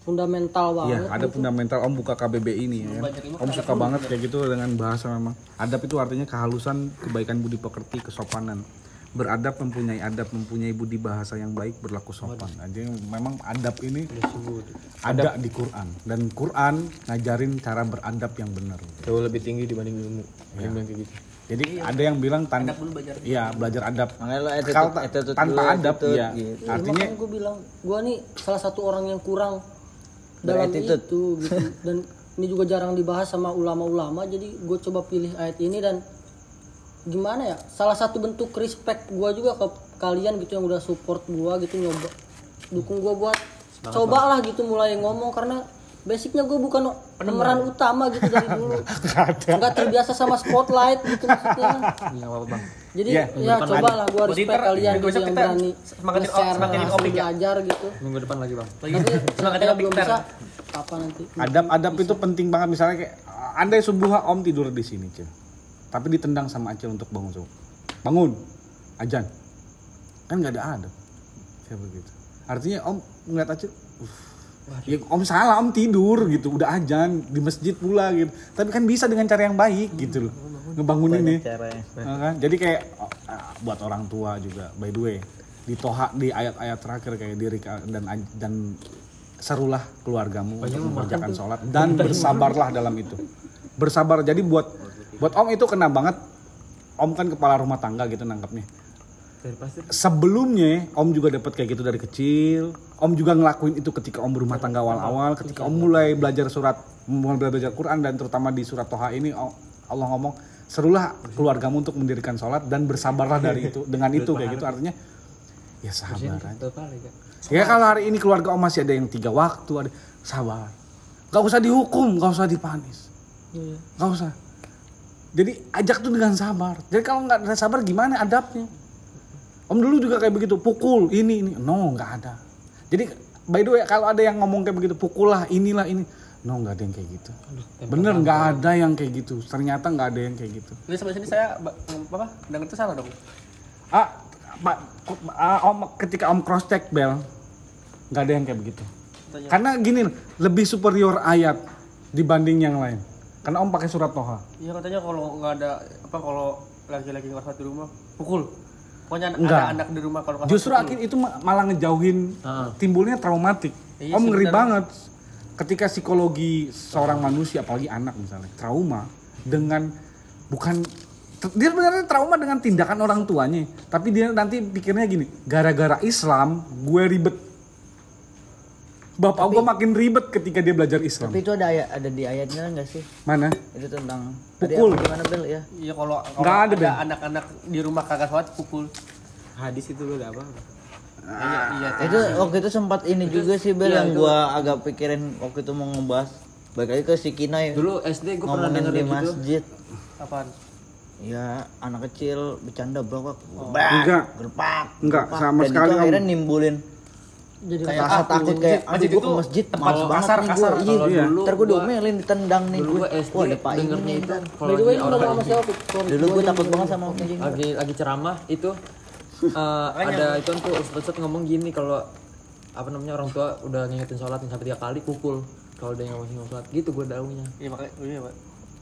fundamental banget. Iya, ada fundamental Om buka KBBI ini ya. Om suka banget kayak gitu dengan bahasa memang. Adab itu artinya kehalusan, kebaikan budi pekerti, kesopanan. Beradab mempunyai adab, mempunyai budi bahasa yang baik, berlaku sopan. Jadi memang adab ini ada di Quran dan Quran ngajarin cara beradab yang benar. Jauh lebih tinggi dibanding ilmu. Iya. Kayak gitu. Jadi ada yang bilang tan Iya, belajar adab. Makanya attitude- attitude tanpa adab attitude ya. gitu. Artinya gue bilang gue nih salah satu orang yang kurang dalam itu gitu. Dan ini juga jarang dibahas sama ulama-ulama jadi gue coba pilih ayat ini dan gimana ya? Salah satu bentuk respect gue juga ke kalian gitu yang udah support gue gitu nyoba dukung gue buat cobalah gitu mulai ngomong karena basicnya gue bukan pemeran utama gitu dari dulu nggak terbiasa sama spotlight gitu maksudnya Iya, apa bang. jadi Iya, ya cobalah gue Berarti respect ntar kalian gitu yang kita berani semangatin- nge-share semangatin opik ya? belajar gitu Minggu depan lagi bang. tapi semangatin opik belum bisa apa nanti adab-adab itu penting banget misalnya kayak andai subuh Om tidur di sini, Cil. Tapi ditendang sama Acil untuk bangun subuh. Bangun. Ajan. Kan nggak ada adab. Kayak begitu. Artinya Om ngeliat Acil, "Uff, Ya, om salah, om tidur gitu, udah ajan di masjid pula gitu. Tapi kan bisa dengan cara yang baik gitu loh, ngebangunin nih. caranya Nah, kan? Jadi kayak ah, buat orang tua juga, by the way, di toha di ayat-ayat terakhir kayak diri dan dan serulah keluargamu untuk mengerjakan sholat dan bersabarlah dalam itu. Bersabar. Jadi buat buat om itu kena banget. Om kan kepala rumah tangga gitu nangkapnya. Sebelumnya om juga dapat kayak gitu dari kecil. Om juga ngelakuin itu ketika om berumah tangga awal-awal, ketika om mulai belajar surat, mulai belajar Quran dan terutama di surat Toha ini Allah ngomong serulah keluargamu untuk mendirikan sholat dan bersabarlah dari itu dengan itu kayak gitu artinya ya sabar aja. Ya kalau hari ini keluarga om masih ada yang tiga waktu ada sabar, gak usah dihukum, gak usah dipanis, gak usah. Jadi ajak tuh dengan sabar. Jadi kalau nggak ada sabar gimana adabnya? Om dulu juga kayak begitu, pukul ini ini, no nggak ada. Jadi by the way kalau ada yang ngomong kayak begitu, pukul lah inilah ini, no nggak ada yang kayak gitu. Bener nggak ada yang kayak gitu. Ternyata nggak ada yang kayak gitu. Jadi sampai sini saya apa? Dengar itu salah dong. Ah, Pak, ah, om ketika om cross check bel, nggak ada yang kayak begitu. Karena gini, lebih superior ayat dibanding yang lain. Karena om pakai surat Toha. Iya katanya kalau nggak ada apa kalau laki-laki nggak di rumah pukul. Pokoknya ada Enggak. anak di rumah kalau Justru akhir itu ma- malah ngejauhin timbulnya traumatik. Iya om ngeri banget ketika psikologi seorang manusia apalagi anak misalnya trauma dengan bukan dia sebenarnya trauma dengan tindakan orang tuanya, tapi dia nanti pikirnya gini, gara-gara Islam gue ribet. Bapak gue makin ribet ketika dia belajar Islam. tapi itu ada ayat ada di ayatnya nggak sih Mana? itu tentang Pukul. Gimana bel ya Iya kalau kalau Nggak ada, ada anak-anak di rumah kagak sholat pukul. Hadis itu lo ada apa? Iya iya. itu waktu itu sempat ini juga sih bel yang gua agak pikirin waktu itu mau ngebahas balik lagi ke si Kinai Dulu SD gue pernah denger di gitu. masjid Apaan? ya anak kecil bercanda blok Enggak. gerpak Enggak, gerpak. sama Dan sekali, itu Om. akhirnya nimbulin jadi Kayak rasa ah, takut masjid- kayak masjid. Itu ke masjid tempat kasar, kasar. gua. Kalau Iya, dulu ntar gua- diomelin ditendang nih gue SD Wah, ada Pak dengernya itu. Kalau ini orang ngomong sama siapa Dulu yang takut banget sama lagi lagi ceramah itu eh, ada itu tuh ustadz ngomong gini kalau apa namanya orang tua udah ngingetin sholat sampai tiga kali pukul kalau dia yang masih nggak sholat gitu gue daunya Iya makanya iya pak.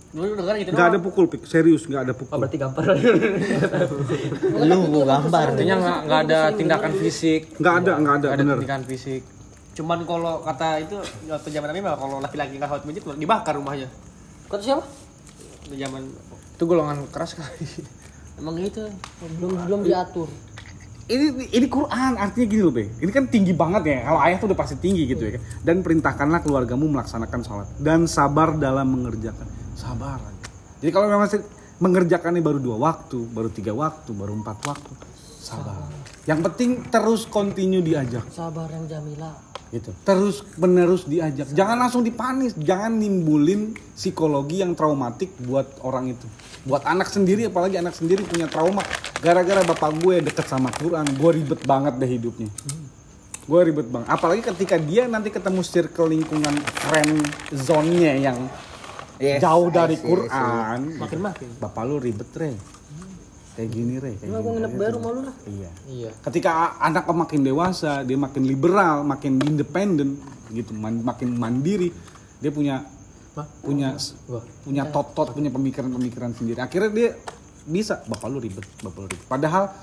Gitu Enggak doang. ada pukul, Pik. serius enggak ada oh pukul. berarti gampar Lu gua gambar. Artinya nggak nggak ada tindakan fisik. Enggak ada, enggak ada, ada bener. tindakan fisik. Cuman kalau kata itu waktu zaman Nabi kalau laki-laki nggak sholat masjid dibakar rumahnya. kata siapa Di zaman itu golongan keras kali. emang gitu belum belum diatur ini ini Quran artinya gini loh be ini kan tinggi banget ya kalau ayat tuh udah pasti tinggi gitu ya kan dan perintahkanlah keluargamu melaksanakan sholat dan sabar dalam mengerjakan sabar aja. jadi kalau memang masih mengerjakannya baru dua waktu baru tiga waktu baru empat waktu sabar. Yang penting terus continue diajak. Sabar yang Jamila. Gitu. Terus menerus diajak. Jangan langsung dipanis jangan nimbulin psikologi yang traumatik buat orang itu. Buat anak sendiri apalagi anak sendiri punya trauma. Gara-gara bapak gue deket sama Quran gue ribet banget deh hidupnya. Gue ribet banget apalagi ketika dia nanti ketemu circle lingkungan friend zone-nya yang Yes, jauh dari see, Quran. Makin makin. bapak lu ribet re. Kayak gini re kayak Cuma gue gini, nginep baru malu lah iya. Iya. Ketika anak makin dewasa dia makin liberal makin independen gitu man- makin mandiri dia punya punya Wah. punya tot-tot punya pemikiran-pemikiran sendiri. Akhirnya dia bisa bapak lu ribet bapak lu ribet. Padahal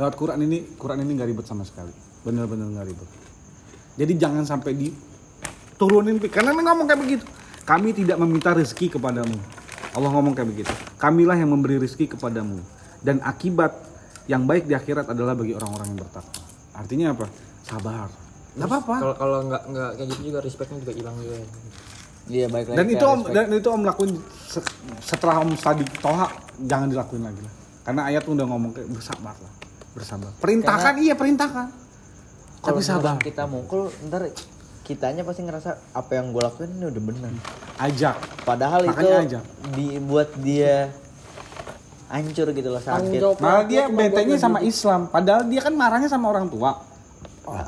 lewat Quran ini Quran ini nggak ribet sama sekali. Bener-bener nggak ribet. Jadi jangan sampai di turunin Pi. karena ngomong kayak begitu kami tidak meminta rezeki kepadamu. Allah ngomong kayak begitu. Kamilah yang memberi rezeki kepadamu. Dan akibat yang baik di akhirat adalah bagi orang-orang yang bertakwa. Artinya apa? Sabar. Nggak apa-apa. Kalau kalau nggak nggak kayak gitu juga respectnya juga hilang juga. Iya baik lagi. dan itu om respect. dan itu om lakuin se- setelah om tadi toha jangan dilakuin lagi lah. Karena ayat udah ngomong kayak bersabar lah. Bersabar. Perintahkan iya perintahkan. Tapi Kalau sabar. kita mukul ntar kitanya pasti ngerasa apa yang gue lakuin ini udah bener. ajak. Padahal itu Makanya aja. dibuat dia hancur gitu loh sakit. malah dia bentengnya sama. Islam. Padahal dia kan marahnya sama orang tua.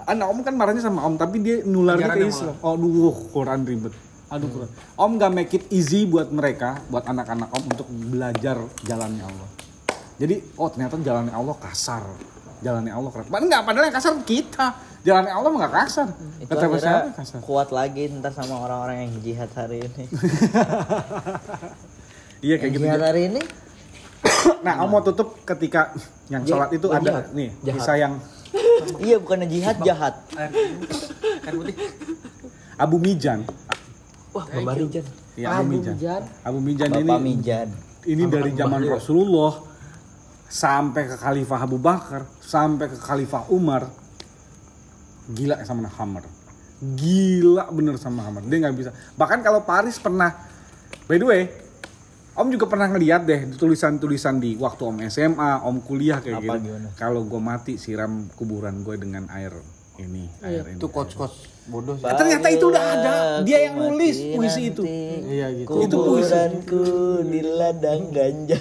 Anak om kan marahnya sama om tapi dia nularnya ke Islam. oh duh Quran ribet. Aduh Quran. Om gak make it easy buat mereka buat anak-anak om untuk belajar jalannya Allah. Jadi oh ternyata jalannya Allah kasar jalannya Allah keras Padahal enggak padahal yang kasar kita jalannya Allah mah gak kasar Itu kata kasar kuat lagi ntar sama orang-orang yang jihad hari ini. iya kayak yang gitu jihad hari ini nah om mau tutup ketika yang sholat itu bukan ada jahat. nih Jahat. kisah yang iya bukannya jihad jahat. Kan putih. Abu Mijan Wah, Bapak Rijan. Iya, Abu Abu Mijan. Mijan. Abu Mijan ini Bapak Mijan. ini dari zaman Rasulullah sampai ke Khalifah Abu Bakar sampai ke Khalifah Umar gila sama Hammer gila bener sama Hammer dia nggak bisa bahkan kalau Paris pernah by the way Om juga pernah ngeliat deh tulisan-tulisan di waktu Om SMA, Om kuliah kayak Apa, gitu. gimana? Kalau gue mati siram kuburan gue dengan air ini, air ini. Itu coach-coach bodoh sih. Eh, ternyata itu udah ada. Dia yang nulis puisi itu. Iya gitu. Itu puisi. Kuburanku di ladang ganja.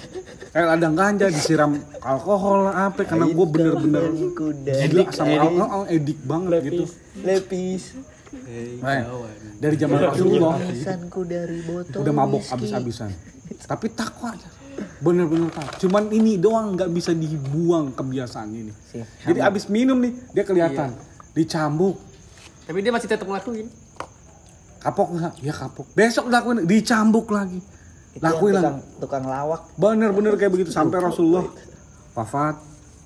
Kayak ladang ganja disiram alkohol lah apa karena gue bener-bener gila sama alkohol edik banget gitu. Lepis. Nah, dari zaman Rasulullah Pesanku dari botol. udah mabok abis-abisan. Tapi takwa. Bener-bener takwa. Cuman ini doang nggak bisa dibuang kebiasaan ini. Jadi abis minum nih dia kelihatan dicambuk. Tapi dia masih tetap ngelakuin. Kapok nggak? Ya kapok. Besok lakuin dicambuk lagi. Itu yang Lakuin tukang, tukang lawak. Bener-bener kayak begitu sampai Rasulullah wafat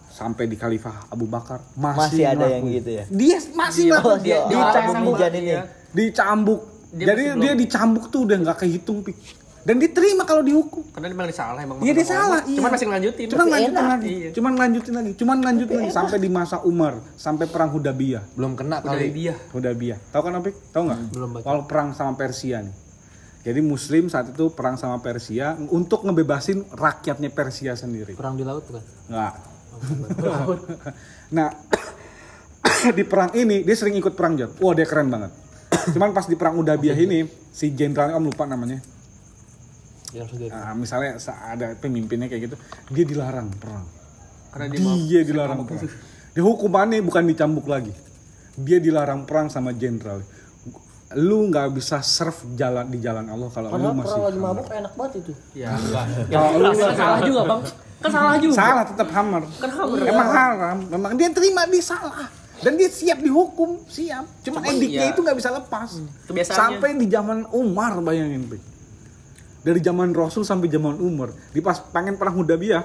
sampai di Khalifah Abu Bakar masih, Masih ada yang gitu ya? Dia masih Oh, ngelakuin. dia, dia dia sama Mijan dia. ini. dicambuk. Dia Jadi dia dicambuk tuh udah nggak kehitung pik. Dan diterima kalau dihukum. Karena dia memang salah emang. Iya dia salah. Iya. Cuman masih ngelanjutin. Cuman Masih lanjutin enak. lagi. Iya. Cuman lanjutin lagi. Cuman lanjutin lagi sampai di masa Umar, sampai perang Hudaybiyah. Belum kena kali. dia. Hudaybiyah. Tahu kan Opik? Tahu nggak? belum baca. Kalau perang sama Persia nih. Jadi Muslim saat itu perang sama Persia untuk ngebebasin rakyatnya Persia sendiri. Perang di laut bukan? Enggak. nah, di perang ini dia sering ikut perang Jod. Wah, dia keren banget. Cuman pas di perang Udaybiyah ini si jenderalnya Om lupa namanya. Nah, misalnya sa- ada pemimpinnya kayak gitu, dia dilarang perang. Karena dia Dia, dilarang perang. Dia hukumannya bukan dicambuk lagi. Dia dilarang perang sama jenderal. Lu nggak bisa serve jalan di jalan Allah kalau lu masih perang lagi mabuk enak banget itu. Ya enggak. kalau lu salah juga, Bang. Kan salah juga. salah tetap hammer. Kan hammer. Emang haram, memang dia terima dia salah dan dia siap dihukum, siap. Cuma Cuman ediknya ya- itu nggak bisa lepas. Kebiasaannya. Sampai di zaman Umar bayangin, Pik. Dari zaman Rasul sampai zaman Umar, di pas pengen perang Hudaybiyah,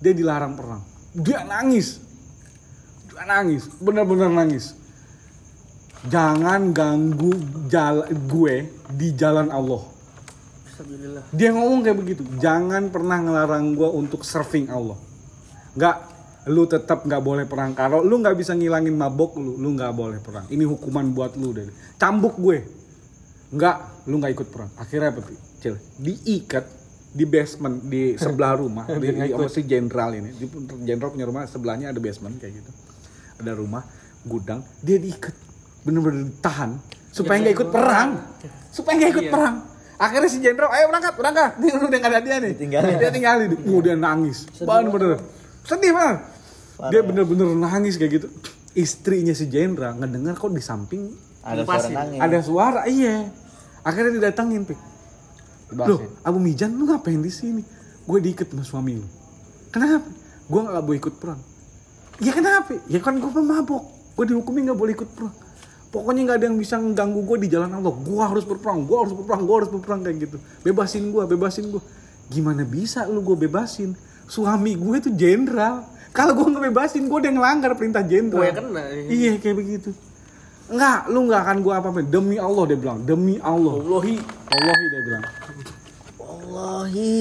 dia dilarang perang. Dia nangis. Dia nangis, benar-benar nangis. Jangan ganggu jalan gue di jalan Allah. Dia ngomong kayak begitu. Jangan pernah ngelarang gua untuk serving Allah. Nggak, lu tetap nggak boleh perang. Kalau lu nggak bisa ngilangin mabok lu, lu nggak boleh perang. Ini hukuman buat lu deh. Cambuk gue. Nggak, lu nggak ikut perang. Akhirnya apa sih? Cil, diikat di basement di sebelah rumah di, di jenderal ini. Di jenderal punya rumah sebelahnya ada basement kayak gitu. Ada rumah gudang, dia diikat bener-bener ditahan supaya nggak ikut perang. Supaya nggak ikut perang. Akhirnya si jenderal, ayo berangkat, berangkat. Nih udah nggak ada dia nih. Ditinggalin. Dia tinggalin. Dia nangis. Bener-bener. Sedih banget. Dia bener-bener nangis kayak gitu. Istrinya si jenderal ngedengar kok di samping Ada suara nangis. ada suara, iya. Akhirnya didatangin, Pik. Loh, Abu Mijan lu ngapain di sini? Gue diikat sama suami lu. Kenapa? Gue gak boleh ikut perang. Ya kenapa? Ya kan gue pemabok. Gue dihukumi gak boleh ikut perang. Pokoknya nggak ada yang bisa mengganggu gue di jalan Allah. Gue harus berperang, gue harus berperang, gue harus berperang kayak gitu. Bebasin gue, bebasin gue. Gimana bisa lu gue bebasin? Suami gue itu jenderal. Kalau gue ngebebasin, gue udah ngelanggar perintah jenderal. Gue kena. Iya kayak begitu. Enggak, lu nggak akan gue apa-apain. Demi Allah dia bilang, demi Allah. Wallahi. Wallahi dia bilang. Wallahi.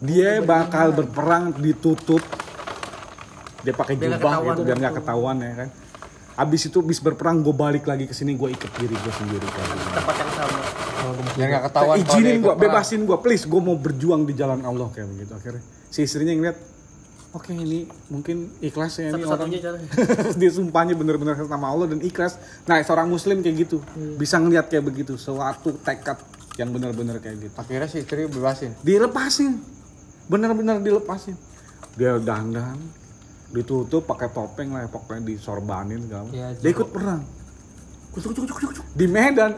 Dia bakal berperang ditutup. Dia pakai jubah gitu biar nggak ketahuan ya kan. Abis itu bis berperang gue balik lagi ke sini gue ikat diri gue sendiri. Tempat yang sama. Biar nggak ketahuan. izinin ikut gue, bebasin gue, please gue mau berjuang di jalan Allah kayak begitu. Akhirnya si istrinya ngeliat, oke ini mungkin ikhlas ya ini orang. Dia sumpahnya bener-bener sama Allah dan ikhlas. Nah seorang muslim kayak gitu, bisa ngeliat kayak begitu, suatu tekad yang bener-bener kayak gitu. Akhirnya si istri bebasin. Dilepasin, bener-bener dilepasin. Dia dandan, ditutup pakai topeng lah, ya, pokoknya disorbanin segala. Iya, dia ikut perang. Kucuk, kucuk, kucuk, kucuk. Di Medan,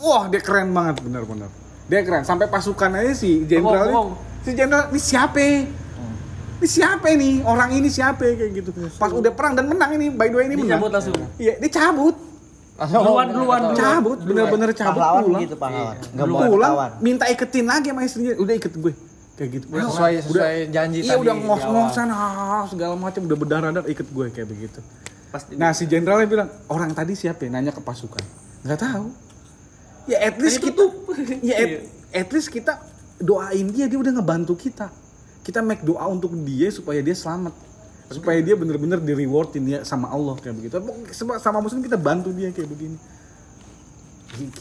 wah dia keren banget bener-bener. Dia keren, sampai pasukan aja si jenderal si jenderal ini siapa? Ini siapa ini? Orang ini siapa kayak gitu. Pas udah perang dan menang ini, by the way ini menang. Dicabut langsung. Iya, dia cabut. Duluan, duluan, duluan. Cabut, bener-bener cabut Pahlawan pulang. gitu pahlawan. Iya. Pulang, minta iketin lagi sama istrinya. Udah iket gue. Kayak gitu. Udah sesuai sesuai janji Iya tadi. udah ngos-ngosan ah, segala macam udah berdarah-darah iket gue kayak begitu. Pas di- Nah si jenderalnya bilang orang tadi siapa? ya?" Nanya ke pasukan. Nggak tahu. Ya at least gitu. tutup. Ya at, Iya. at least kita doain dia dia udah ngebantu kita. Kita make doa untuk dia supaya dia selamat. Supaya dia bener-bener di rewardin ya sama Allah kayak begitu. Sama muslim kita bantu dia kayak begini.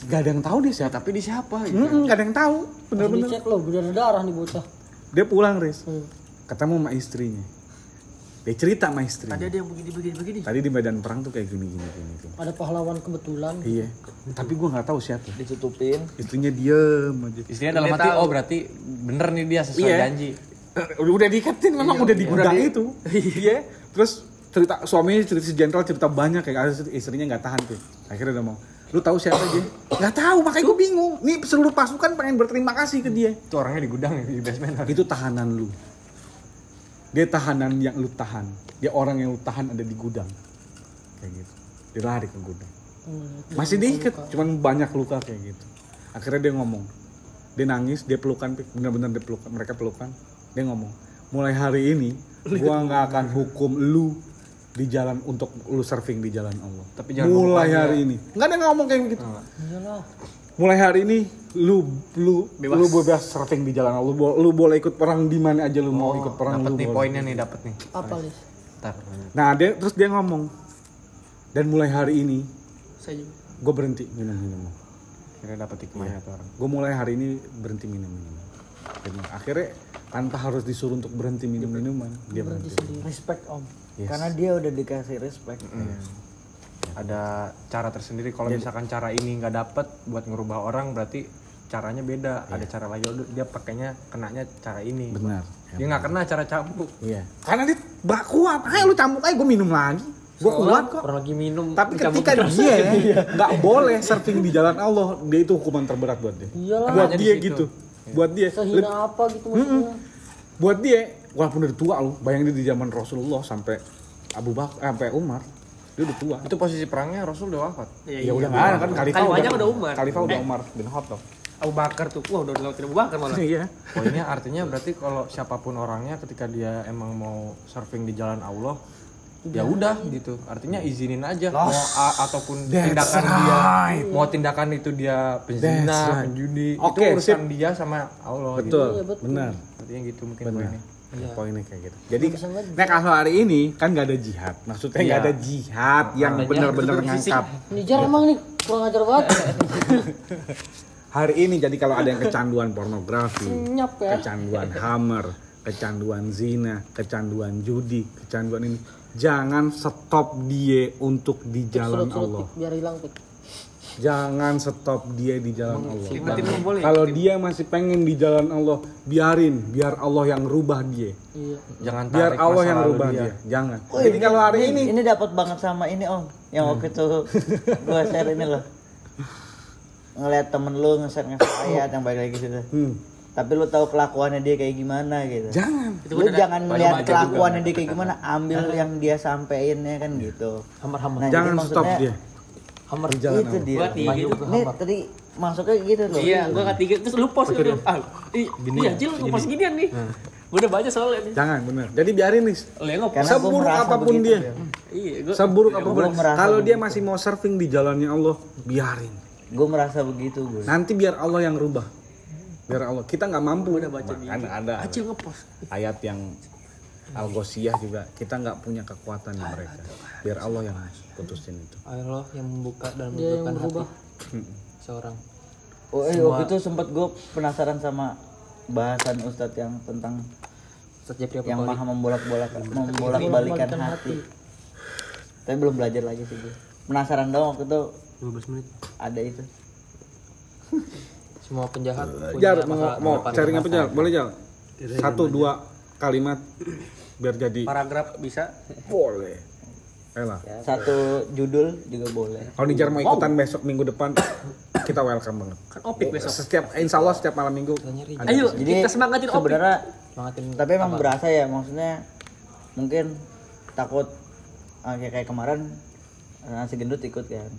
Gak ada yang tahu dia siapa. Tapi di siapa? Gitu. Mm-mm, gak ada yang tahu. Bener-bener. dicek loh berdarah nih bocah Dia pulang, Riz. Hmm. Ketemu sama istrinya. Dia cerita sama istrinya. Tadi ada yang begini begini begini. Tadi di medan perang tuh kayak gini gini gini. gini. ada pahlawan kebetulan Iya. Tapi gua nggak tahu siapa. Ditutupin. Istrinya diem aja. Istrinya dalam Dia hati, tahu. oh berarti bener nih dia sesuai Iya. janji. Eh, Udah, udah diikatin memang Iya, udah di iya. gudang itu. Iya. Terus cerita suaminya cerita si jenderal cerita banyak kayak ada istrinya nggak tahan tuh. Akhirnya udah mau. Lu tahu siapa dia? Nggak tahu, makanya gue bingung. Nih seluruh pasukan pengen berterima kasih ke dia. Itu orangnya di gudang di basement. Itu tahanan lu. Dia tahanan yang lu tahan. Dia orang yang lu tahan ada di gudang. Kayak gitu. Dia lari ke gudang. Hmm, Masih diikat, cuman banyak luka kayak gitu. Akhirnya dia ngomong. Dia nangis, dia pelukan, bener-bener dia pelukan, mereka pelukan. Dia ngomong, mulai hari ini gua nggak akan hukum lu di jalan untuk lu surfing di jalan Allah. Tapi jangan mulai hari ini. Nggak ada yang ngomong kayak gitu. iyalah Mulai hari ini lu lu lu bebas surfing di jalan Allah. Lu, lu boleh ikut perang di mana aja lu mau ikut perang Dapat lu. nih boleh. poinnya nih, dapat nih. apa Ntar. Nah, dia terus dia ngomong. Dan mulai hari ini Saya juga. gue berhenti minum minuman. Kira dapat hikmahnya tuh orang. gue mulai hari ini berhenti minum minuman Jadi, akhirnya tanpa harus disuruh untuk berhenti minum minuman dia berhenti Respect om. Yes. Karena dia udah dikasih respect. Ada cara tersendiri. Kalau misalkan cara ini nggak dapet buat ngerubah orang berarti caranya beda. Ada cara lagi dia pakainya kenanya cara ini. benar. Dia nggak kena cara cambuk. iya. Karena dia gak kuat. Ayo lu cambuk aja gue minum lagi. Gue kuat kok. Orang lagi minum. tapi ketika dia nggak boleh surfing di jalan Allah dia itu hukuman terberat buat dia. Iyalah buat dia gitu. Buat dia. Sehina apa gitu maksudnya? Buat dia walaupun udah tua loh bayangin dia di zaman Rasulullah sampai Abu Bakar eh, sampai Umar dia udah tua. Itu posisi perangnya Rasul udah wafat. Iya, ya udah nggak ada kan Khalifah Khalifahnya udah Umar. Khalifah udah Umar. Bin Khattab. Abu Bakar tuh. Wah, udah lewatin Abu Bakar malah. iya. Poinnya artinya berarti kalau siapa pun orangnya ketika dia emang mau surfing di jalan Allah ya udah. gitu. Artinya izinin aja. Mau a- ataupun That's tindakan dia mau tindakan itu dia penzina right. penjudi Oke, itu urusan sip. dia sama Allah gitu. Betul, Iya, betul. benar. Artinya gitu mungkin benar. poinnya Ya, poinnya kayak gitu. Jadi nah kalau hari ini kan nggak ada jihad. Maksudnya nggak Iya. ada jihad yang benar-benar ngangkat Nijar emang nih. Kurang ajar banget. Hari ini jadi kalau ada yang kecanduan pornografi ya. kecanduan hammer kecanduan zina kecanduan judi kecanduan ini jangan stop dia untuk di jalan Allah. Pik, biar hilang pik jangan stop dia di jalan Allah. kalau dia masih pengen di jalan Allah biarin biar Allah yang rubah dia. Iya. Jangan biar tarik Allah masa yang rubah dia. dia. Jangan. Oh, jadi kalau hari ini ini dapat banget sama ini om. Yang waktu itu gua share ini loh. Ngeliat temen lu nge-share nge-share ayat yang balik lagi situ. Hmm, tapi lu tahu kelakuannya dia kayak gimana gitu. Jangan. Lu jangan melihat kelakuannya dia kayak gimana ambil yang dia sampein ya kan gitu. Hamar hamar Nah, jangan stop dia Hammer. Di jalan itu dia Gua gitu. nih tadi masuknya gitu loh Iya, gua ketiga terus lu post gitu. Ah, iya Jil lu post ginian nih. Gua udah baca soalnya nih. Jangan bener. Jadi biarin nih. Seburuk apa pun dia. Bel. Iya, gua Seburuk apa pun. Kalau dia masih mau surfing di jalannya Allah, biarin. gue merasa begitu gue Nanti biar Allah yang rubah. Biar Allah. Kita nggak mampu. Udah baca ada, ada Acil nge-post. ayat yang Al-Ghosiyah juga kita nggak punya kekuatan di mereka. Biar Allah yang putusin itu. Allah yang membuka dan membuka hati seorang. oh eh waktu itu sempat gue penasaran sama bahasan Ustadz yang tentang yang maha membolak-bolak membolak-balikan hati tapi belum belajar lagi sih gue penasaran dong waktu itu 15 menit. ada itu Semua penjahat punya Jar mau, mau apa Jar? Boleh Jar? Satu dua kalimat biar jadi Paragraf bisa. boleh. Elah. satu judul juga boleh Kalau Nijar mau ikutan besok minggu depan kita welcome banget. Kan opik besok. Setiap insya Allah setiap malam minggu. Ayo, jadi kita semangatin opik. sebenarnya Semangatin tapi emang berasa ya maksudnya mungkin takut ah, kayak kayak kemarin nasi gendut ikut kan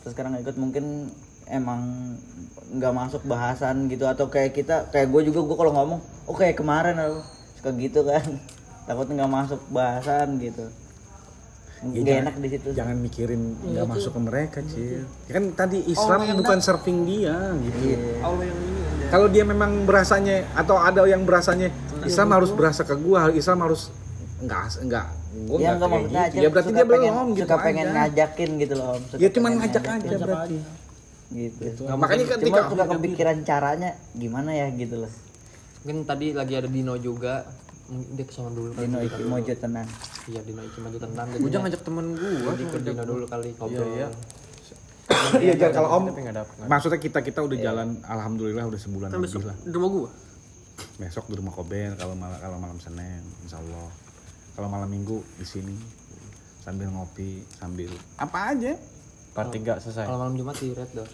terus sekarang nggak ikut mungkin emang nggak masuk bahasan gitu atau kayak kita kayak gue juga gue kalau ngomong oh kayak kemarin aku suka gitu kan takut nggak masuk bahasan gitu nggak enak di situ Jangan mikirin nggak masuk ke mereka, Cil. Ya kan tadi Islam bukan surfing dia gitu. Allah yang ini. Kalau dia memang berasanya atau ada yang berasanya Islam harus berasa ke gua, Islam harus enggak enggak gua ya enggak maksudnya gitu. aja Ya berarti dia pengen, belum gitu suka pengen aja. ngajakin gitu loh Om. Suka Ya cuma ngajak ngajakin. aja berarti. gitu Nah, makanya ketika suka kepikiran caranya gimana ya gitu loh Mungkin tadi lagi ada Dino juga. Dia ke sana dulu kali. Dino Iki Mojo tenang Iya Dino Iki maju tenang. Gue jangan ngajak temen gua. Jadi ke Dino dulu kali ngobrol. Iya, Iya, Jar, kalau Om maksudnya kita kita udah jalan alhamdulillah udah sebulan Kan lebih lah. di rumah gua. Besok di rumah Koben kalau malam kalau malam Senin insya Allah. Kalau malam Minggu di sini sambil ngopi sambil apa aja. Part 3 selesai. Kalau malam Jumat di Red Door.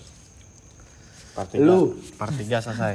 Part 3. Part 3 selesai.